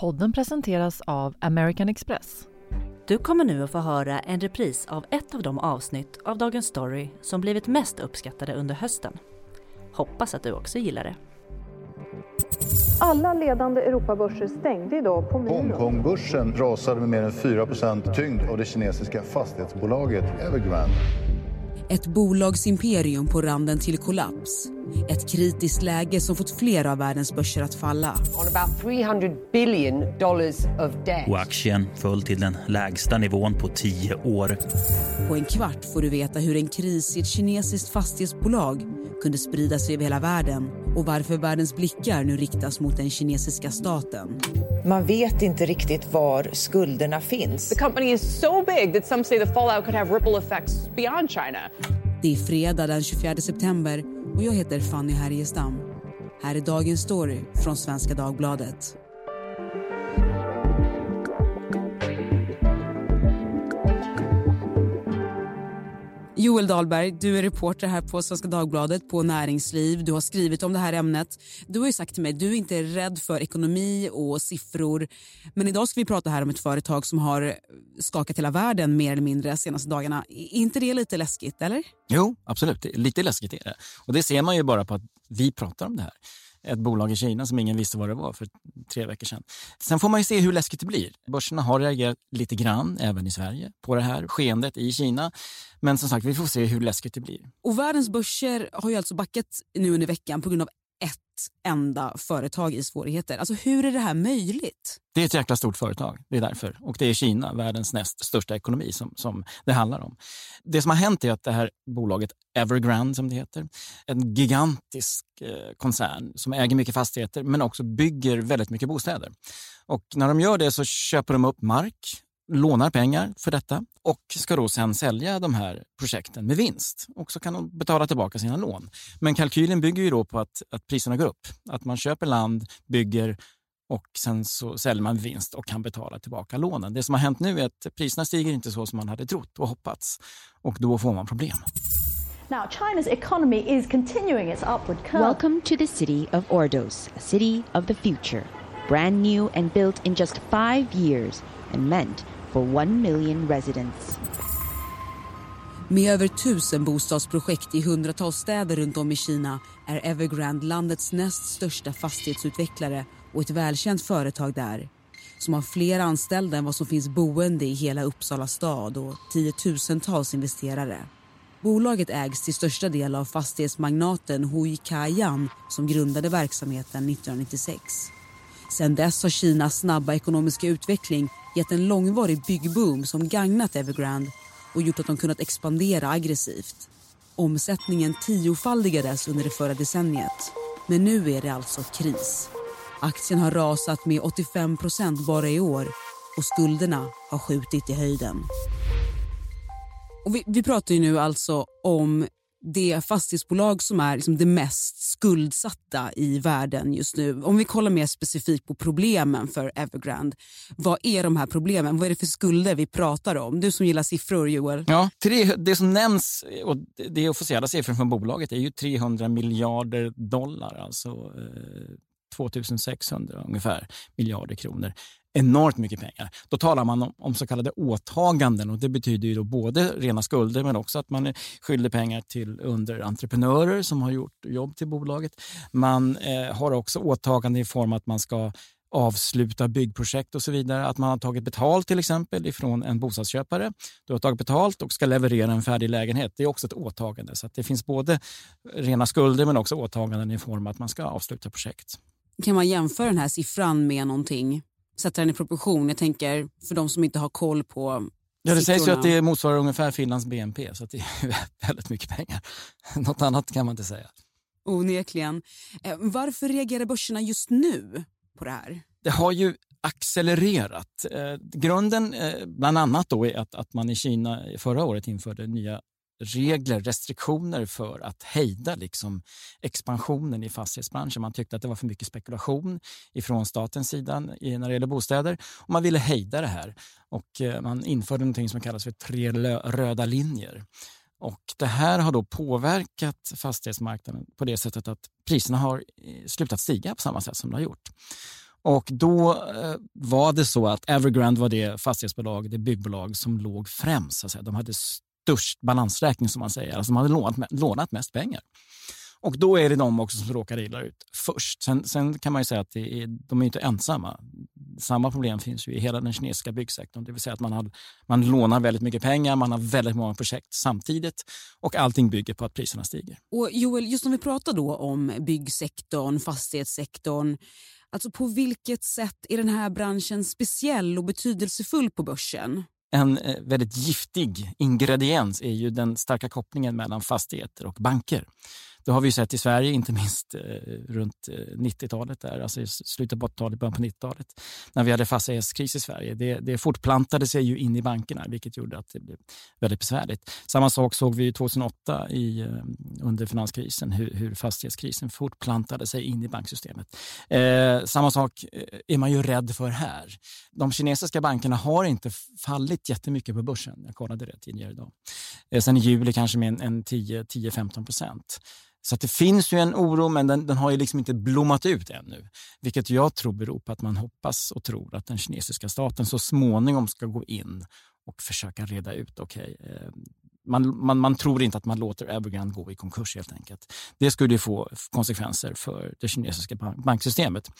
Podden presenteras av American Express. Du kommer nu att få höra en repris av ett av de avsnitt av Dagens Story som blivit mest uppskattade under hösten. Hoppas att du också gillar det. Alla ledande Europabörser stängde idag på minus. Hongkongbörsen rasade med mer än 4 tyngd av det kinesiska fastighetsbolaget Evergrande. Ett bolagsimperium på randen till kollaps. Ett kritiskt läge som fått flera av världens börser att falla. On about 300 billion dollars of debt. Och aktien föll till den lägsta nivån på tio år. På en kvart får du veta hur en kris i ett kinesiskt fastighetsbolag kunde sprida sig över hela världen och varför världens blickar nu riktas mot den kinesiska staten. Man vet inte riktigt var skulderna finns. The company is so big that some say the fallout could have ripple effects beyond China. Det är fredag den 24 september och jag heter Fanny Härgestam. Här är dagens story från Svenska Dagbladet. Joel Dahlberg, du är reporter här på Svenska Dagbladet på Näringsliv. Du har skrivit om det här ämnet. Du har ju sagt till mig du är inte är rädd för ekonomi och siffror. Men idag ska vi prata här om ett företag som har skakat hela världen mer eller mindre de senaste dagarna. Är inte det lite läskigt, eller? Jo, absolut. Lite läskigt är det. Och det ser man ju bara på att vi pratar om det här ett bolag i Kina som ingen visste vad det var för tre veckor sedan. Sen får man ju se hur läskigt det blir. Börserna har reagerat lite grann, även i Sverige, på det här skeendet i Kina. Men som sagt, vi får se hur läskigt det blir. Och världens börser har ju alltså backat nu under veckan på grund av enda företag i svårigheter. Alltså hur är det här möjligt? Det är ett jäkla stort företag, det är därför. Och det är Kina, världens näst största ekonomi, som, som det handlar om. Det som har hänt är att det här bolaget Evergrande, som det heter, en gigantisk eh, koncern som äger mycket fastigheter men också bygger väldigt mycket bostäder. Och när de gör det så köper de upp mark lånar pengar för detta och ska då sen sälja de här projekten med vinst. Och så kan de betala tillbaka sina lån. Men kalkylen bygger ju då på att, att priserna går upp. Att man köper land, bygger och sen så säljer man vinst och kan betala tillbaka lånen. Det som har hänt nu är att priserna stiger inte så som man hade trott och hoppats och då får man problem. Now, China's economy is continuing its upward curve. Welcome to the city of Ordos, a city of the future. Brand new and built in just five years and meant for 1 million residents. Med över tusen bostadsprojekt i hundratals städer runt om i Kina är Evergrande landets näst största fastighetsutvecklare och ett välkänt företag där som har fler anställda än vad som finns boende i hela Uppsala stad och tiotusentals investerare. Bolaget ägs till största del av fastighetsmagnaten Hui Kaiyan som grundade verksamheten 1996. Sedan dess har Kinas snabba ekonomiska utveckling gett en långvarig byggboom som gagnat Evergrande och gjort att de kunnat expandera aggressivt. Omsättningen tiofaldigades under det förra decenniet. Men nu är det alltså kris. Aktien har rasat med 85% bara i år och skulderna har skjutit i höjden. Och vi, vi pratar ju nu alltså om det fastighetsbolag som är liksom det mest skuldsatta i världen just nu. Om vi kollar mer specifikt på problemen för Evergrande. Vad är de här problemen? Vad är det för skulder vi pratar om? Du som gillar siffror, Joel. Ja, det som nämns, och det är officiella siffror från bolaget, är ju 300 miljarder dollar. Alltså eh, 2600 ungefär miljarder kronor enormt mycket pengar. Då talar man om, om, så kallade åtaganden och det betyder ju då både rena skulder men också att man är skyldig pengar till underentreprenörer som har gjort jobb till bolaget. Man eh, har också åtaganden i form att man ska avsluta byggprojekt och så vidare. Att man har tagit betalt till exempel ifrån en bostadsköpare. Du har tagit betalt och ska leverera en färdig lägenhet. Det är också ett åtagande. Så det finns både rena skulder men också åtaganden i form av att man ska avsluta projekt. Kan man jämföra den här siffran med någonting? Sätta den i proportion? Jag tänker för de som inte har koll på Ja, det sägs ju att det motsvarar ungefär Finlands BNP, så det är väldigt mycket pengar. Något annat kan man inte säga. Onekligen. Eh, varför reagerar börserna just nu på det här? Det har ju accelererat. Eh, grunden eh, bland annat då är att, att man i Kina förra året införde nya regler, restriktioner för att hejda liksom expansionen i fastighetsbranschen. Man tyckte att det var för mycket spekulation ifrån statens sida när det gäller bostäder och man ville hejda det här. Och eh, man införde något som kallas för tre röda linjer. Och det här har då påverkat fastighetsmarknaden på det sättet att priserna har eh, slutat stiga på samma sätt som de har gjort. Och då eh, var det så att Evergrande var det fastighetsbolag, det byggbolag som låg främst. Så att säga. De hade störst balansräkning som man säger, alltså de hade lånat, lånat mest pengar. Och då är det de också som råkar illa ut först. Sen, sen kan man ju säga att är, de är inte ensamma. Samma problem finns ju i hela den kinesiska byggsektorn. Det vill säga att man, har, man lånar väldigt mycket pengar, man har väldigt många projekt samtidigt och allting bygger på att priserna stiger. Och Joel, just om vi pratar då om byggsektorn, fastighetssektorn. Alltså på vilket sätt är den här branschen speciell och betydelsefull på börsen? En eh, väldigt giftig ingrediens är ju den starka kopplingen mellan fastigheter och banker. Det har vi sett i Sverige, inte minst eh, runt eh, 90-talet, där, alltså i slutet på 80-talet, början på 90-talet, när vi hade fastighetskris i Sverige. Det, det fortplantade sig ju in i bankerna, vilket gjorde att det blev väldigt besvärligt. Samma sak såg vi 2008 i, eh, under finanskrisen, hur, hur fastighetskrisen fortplantade sig in i banksystemet. Eh, samma sak är man ju rädd för här. De kinesiska bankerna har inte fallit jättemycket på börsen. Jag kollade det tidigare idag. Eh, sen i juli kanske med en, en 10-15 procent. Så det finns ju en oro, men den, den, har ju liksom inte blommat ut ännu. Vilket jag tror beror på att man hoppas och tror att den kinesiska staten så småningom ska gå in och försöka reda ut. Okay, eh, man, man, man, tror inte att man låter Evergrande gå i konkurs helt enkelt. Det skulle få konsekvenser för det kinesiska banksystemet.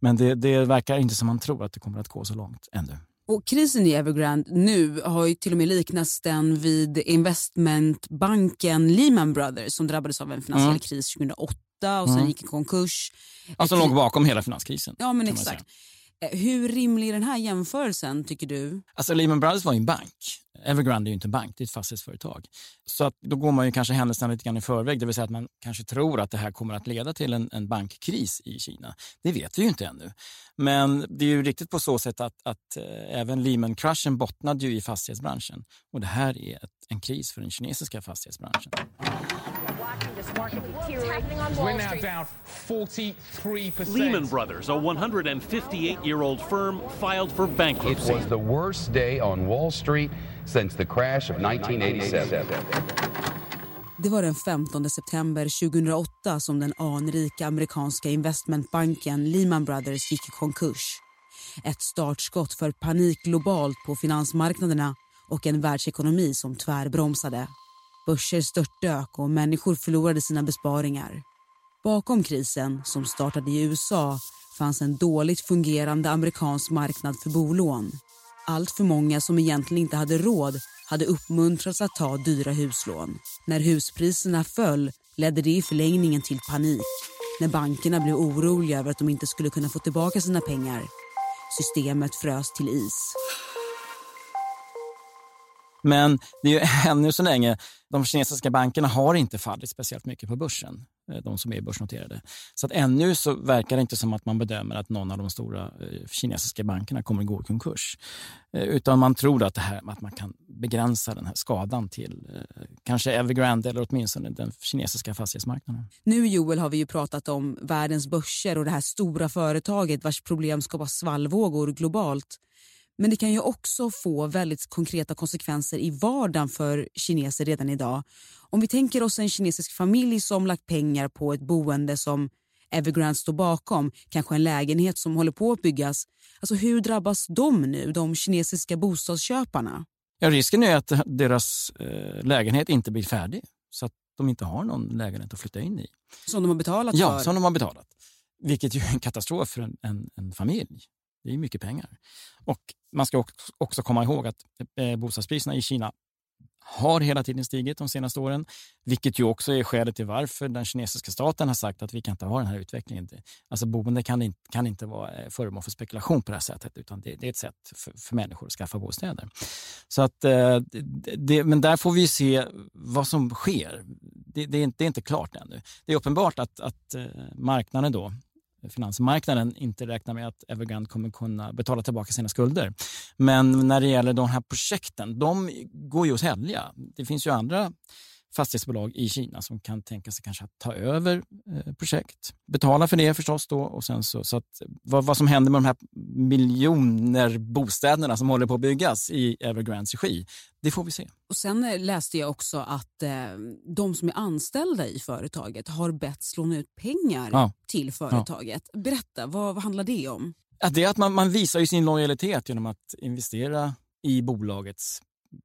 Men det, det verkar inte som man tror att det kommer att gå så långt ännu. Och krisen i Evergrande nu har ju till och med liknats den vid investmentbanken Lehman Brothers som drabbades av en finansiell mm. kris 2008 och sen mm. gick i konkurs. Alltså låg bakom hela finanskrisen. Ja, men exakt. Eh, Eh, hur rimlig är den här jämförelsen tycker du? Alltså Lehman Brothers var ju en bank. Evergrande är ju inte en bank, det är ett fastighetsföretag. Så att då går man ju kanske händelserna lite grann i förväg, det vill säga att man kanske tror att det här kommer att leda till en, en bankkris i Kina. Det vet vi ju inte ännu. Men det är ju riktigt på så sätt att, att eh, även Lehman-kraschen bottnade ju i fastighetsbranschen. Och det här är ett, en kris för den kinesiska fastighetsbranschen. We're now down 43%. Lehman Brothers, a 158 year old firm, filed for bankruptcy. It was the worst day on Wall Street since the crash of 1987. Det var den 15 september 2008 som den anrika amerikanska investmentbanken Lehman Brothers gick i konkurs. Ett startskott för panik globalt på finansmarknaderna och en världsekonomi som tvärbromsade. Börser störtdök och människor förlorade sina besparingar. Bakom krisen, som startade i USA, fanns en dåligt fungerande amerikansk marknad för bolån. Allt för många som egentligen inte hade råd hade uppmuntrats att ta dyra huslån. När huspriserna föll ledde det i förlängningen till panik. När bankerna blev oroliga över att de inte skulle kunna få tillbaka sina pengar. Systemet frös till is. Men det är ju ännu så länge, de kinesiska bankerna har inte fallit speciellt mycket på börsen, eh, de som är börsnoterade. Så att ännu så verkar det inte som att man bedömer att någon av de stora eh, kinesiska bankerna kommer att gå i konkurs. Eh, utan man tror att, det här, att man kan begränsa den här skadan till kanske Evergrande eller åtminstone den kinesiska fastighetsmarknaden. Nu Joel har vi ju pratat om världens börser och det här stora företaget vars problem skapar svallvågor globalt. Men det kan ju också få väldigt konkreta konsekvenser i vardagen för kineser redan idag. Om vi tänker oss en kinesisk familj som lagt pengar på ett boende som Evergrande står bakom, kanske en lägenhet som håller på att byggas. Alltså hur drabbas de nu, de kinesiska bostadsköparna? Ja, risken är att deras eh, lägenhet inte blir färdig så att de inte har någon lägenhet att flytta in i. Som de har betalat ja, för? Ja, som de har betalat. Vilket ju är en katastrof för en, en, en familj. Det är mycket pengar. Och man ska också komma ihåg att eh, bostadspriserna i Kina har hela tiden stigit de senaste åren, vilket ju också är skälet till varför den kinesiska staten har sagt att vi kan inte ha den här utvecklingen. Alltså boende kan inte, kan inte vara eh, föremål för spekulation på det här sättet, utan det, det är ett sätt för, för, människor att skaffa bostäder. Så att, eh, det, men där får vi se vad som sker. Det, det, är, inte, det är inte klart ännu. Det är uppenbart att, att marknaden då finansmarknaden inte räknar med att Evergrande kommer kunna betala tillbaka sina skulder. Men när det gäller de här projekten, de går ju att sälja. Det finns ju andra fastighetsbolag i Kina som kan tänka sig kanske att ta över eh, projekt. Betala för det förstås då och sen så, så att vad, vad, som händer med de här miljoner bostäderna som håller på att byggas i Evergrandes regi, det får vi se. Och Sen eh, läste jag också att eh, de som är anställda i företaget har bett låna ut pengar ja. till företaget. Ja. Berätta, vad, vad handlar det om? Att det är att man, man visar sin lojalitet genom att investera i bolagets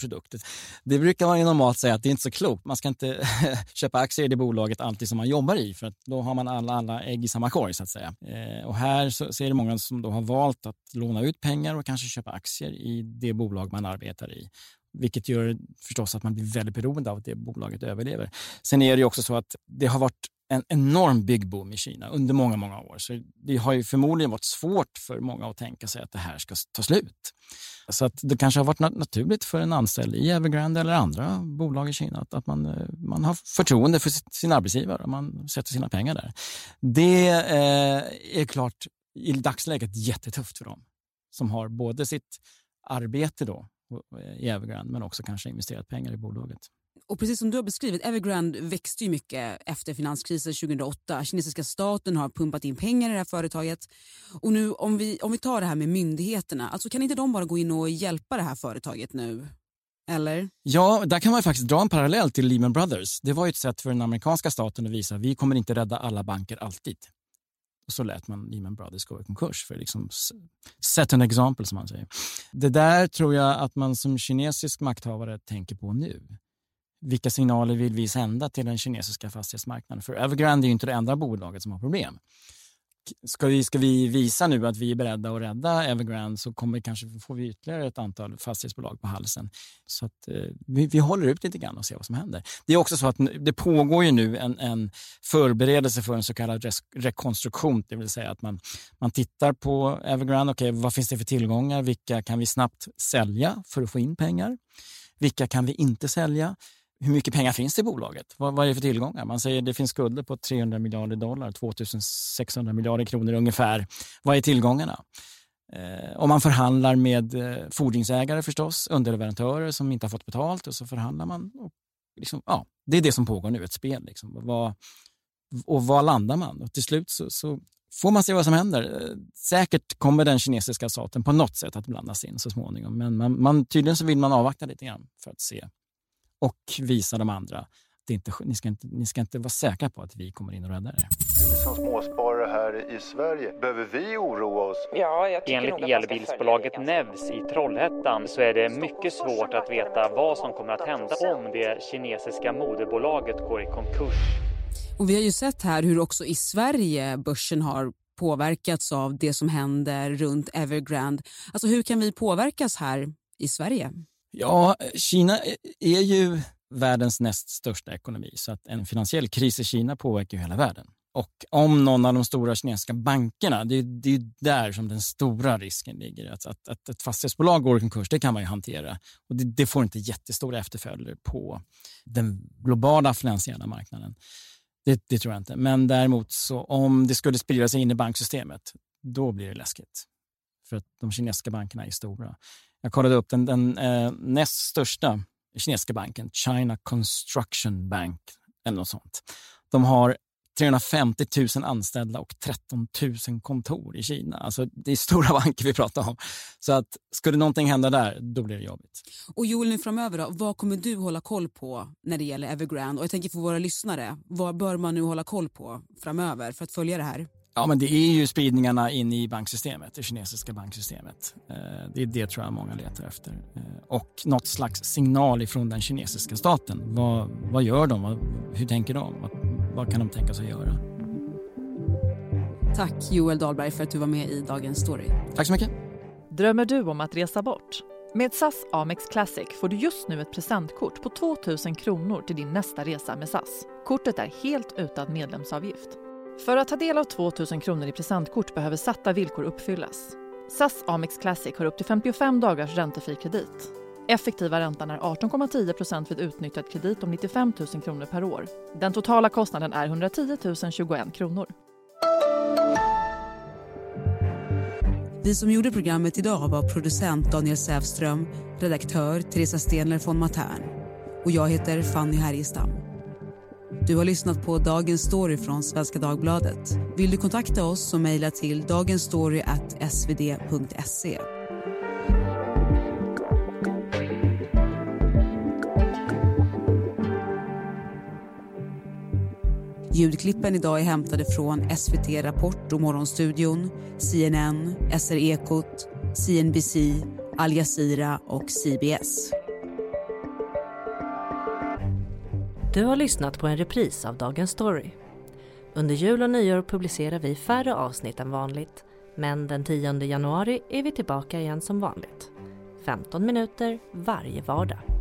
produkter. Det brukar man ju normalt säga att det är inte så klokt. Man ska inte köpa aktier i det bolaget alltid som man jobbar i för då har man alla, alla ägg i samma korg så att säga. Eh, och här så, så är det många som då har valt att låna ut pengar och kanske köpa aktier i det bolag man arbetar i. Vilket gör förstås att man blir väldigt beroende av att det bolaget överlever. Sen är det också så att det har varit en enorm byggboom i Kina under många, många år. Så det har ju förmodligen varit svårt för många att tänka sig att det här ska ta slut. Så att det kanske har varit naturligt för en anställd i Evergrande eller andra bolag i Kina att, att man, eh, man har förtroende för sin arbetsgivare och man sätter sina pengar där. Det eh, är klart i dagsläget jättetufft för dem som har både sitt arbete då eh, i Evergrande men också kanske investerat pengar i bolaget. Och precis som du har beskrivit, Evergrande växte ju mycket efter finanskrisen 2008. Kinesiska staten har pumpat in pengar i det här företaget. Och nu om vi, om vi tar det här med myndigheterna, alltså kan inte de bara gå in och hjälpa det här företaget nu? Eller? Ja, där kan man faktiskt dra en parallell till Lehman Brothers. Det var ett sätt för den amerikanska staten att visa att vi kommer inte rädda alla banker alltid. Och så lät man Lehman Brothers gå i konkurs för liksom set an example som man säger. Det där tror jag att man som kinesisk makthavare tänker på nu vilka signaler vill vi sända till den kinesiska fastighetsmarknaden? För Evergrande är ju inte det enda bolaget som har problem. Ska vi, ska vi visa nu att vi är beredda att rädda Evergrande så kommer kanske får vi ytterligare ett antal fastighetsbolag på halsen. Så att, eh, vi, vi håller ut lite grann och ser vad som händer. Det är också så att det pågår ju nu en, en förberedelse för en så kallad res, rekonstruktion, det vill säga att man, man tittar på Evergrande. Okay, vad finns det för tillgångar? Vilka kan vi snabbt sälja för att få in pengar? Vilka kan vi inte sälja? Hur mycket pengar finns det i bolaget? Vad, vad är det för tillgångar? Man säger att det finns skulder på 300 miljarder dollar, 2600 miljarder kronor ungefär. Vad är tillgångarna? Eh, och man förhandlar med eh, fordringsägare förstås, underleverantörer som inte har fått betalt och så förhandlar man. Och liksom, ja, det är det som pågår nu, ett spel. Liksom. Vad, och var landar man? Och till slut så, så, får man se vad som händer. Eh, säkert kommer den kinesiska staten på något sätt att blandas in så småningom. Men man, man, tydligen så vill man avvakta lite grann för att se och visa de andra det inte, ni, ska inte, ni ska inte vara säkra på att vi kommer in och räddar er. Som småsparare här i Sverige, behöver vi oroa oss? Ja, jag Enligt elbilsbolaget Nevs i Trollhättan så är det mycket svårt att veta vad som kommer att hända om det kinesiska moderbolaget går i konkurs. Och vi har ju sett här hur också i Sverige börsen har påverkats av det som händer runt Evergrande. Alltså hur kan vi påverkas här i Sverige? Ja, Kina e-, är ju världens näst största ekonomi så att en finansiell kris i Kina påverkar hela världen. Och om någon av de stora kinesiska bankerna, det är, det är där som den stora risken ligger. Att, att, att ett fastighetsbolag går i konkurs, det kan man ju hantera. Och det, det får inte jättestora efterföljder på den globala finansiella marknaden. Det, det, tror jag inte. Men däremot så om det skulle sprida sig in i banksystemet, då blir det läskigt. För att de kinesiska bankerna är stora. Jag kollade upp den, den eh, näst största kinesiska banken, China Construction Bank, eller något sånt. De har 350 000 anställda och 13 000 kontor i Kina. Alltså, det är stora banker vi pratar om. Så att skulle någonting hända där, då blir det jobbigt. Och Joel, nu framöver då, vad kommer du hålla koll på när det gäller Evergrande? Och jag tänker för våra lyssnare, vad bör man nu hålla koll på framöver för att följa det här? Ja, men det är ju spridningarna in i banksystemet, det kinesiska banksystemet. Eh, det är det tror jag många letar efter. Eh, och något slags signal ifrån den kinesiska staten. Vad, vad gör de? hur tänker de? Vad, vad kan de tänka sig göra? Tack Joel Dahlberg för att du var med i Dagens Story. Tack så mycket. Drömmer du om att resa bort? Med SAS Amex Classic får du just nu ett presentkort på 2 000 kronor till din nästa resa med SAS. Kortet är helt utan medlemsavgift. För att ta del av 2 000 kronor i presentkort behöver satta villkor uppfyllas. SAS Amex Classic har upp till 55 dagars räntefri kredit. Effektiva räntan är 18,10% vid utnyttjad kredit om 95 000 kronor per år. Den totala kostnaden är 110 021 kronor. Vi som gjorde programmet idag var producent Daniel Sävström, redaktör Teresa Stenler von Matern och jag heter Fanny Härgestam. Du har lyssnat på Dagens story från Svenska Dagbladet. Vill du kontakta oss så mejla till dagensstory.svd.se. Ljudklippen idag är hämtade från SVT Rapport och Morgonstudion, CNN, SR Ekot, CNBC, Al Jazeera och CBS. Du har lyssnat på en repris av Dagens Story. Under jul och nyår publicerar vi färre avsnitt än vanligt men den 10 januari är vi tillbaka igen som vanligt. 15 minuter varje vardag.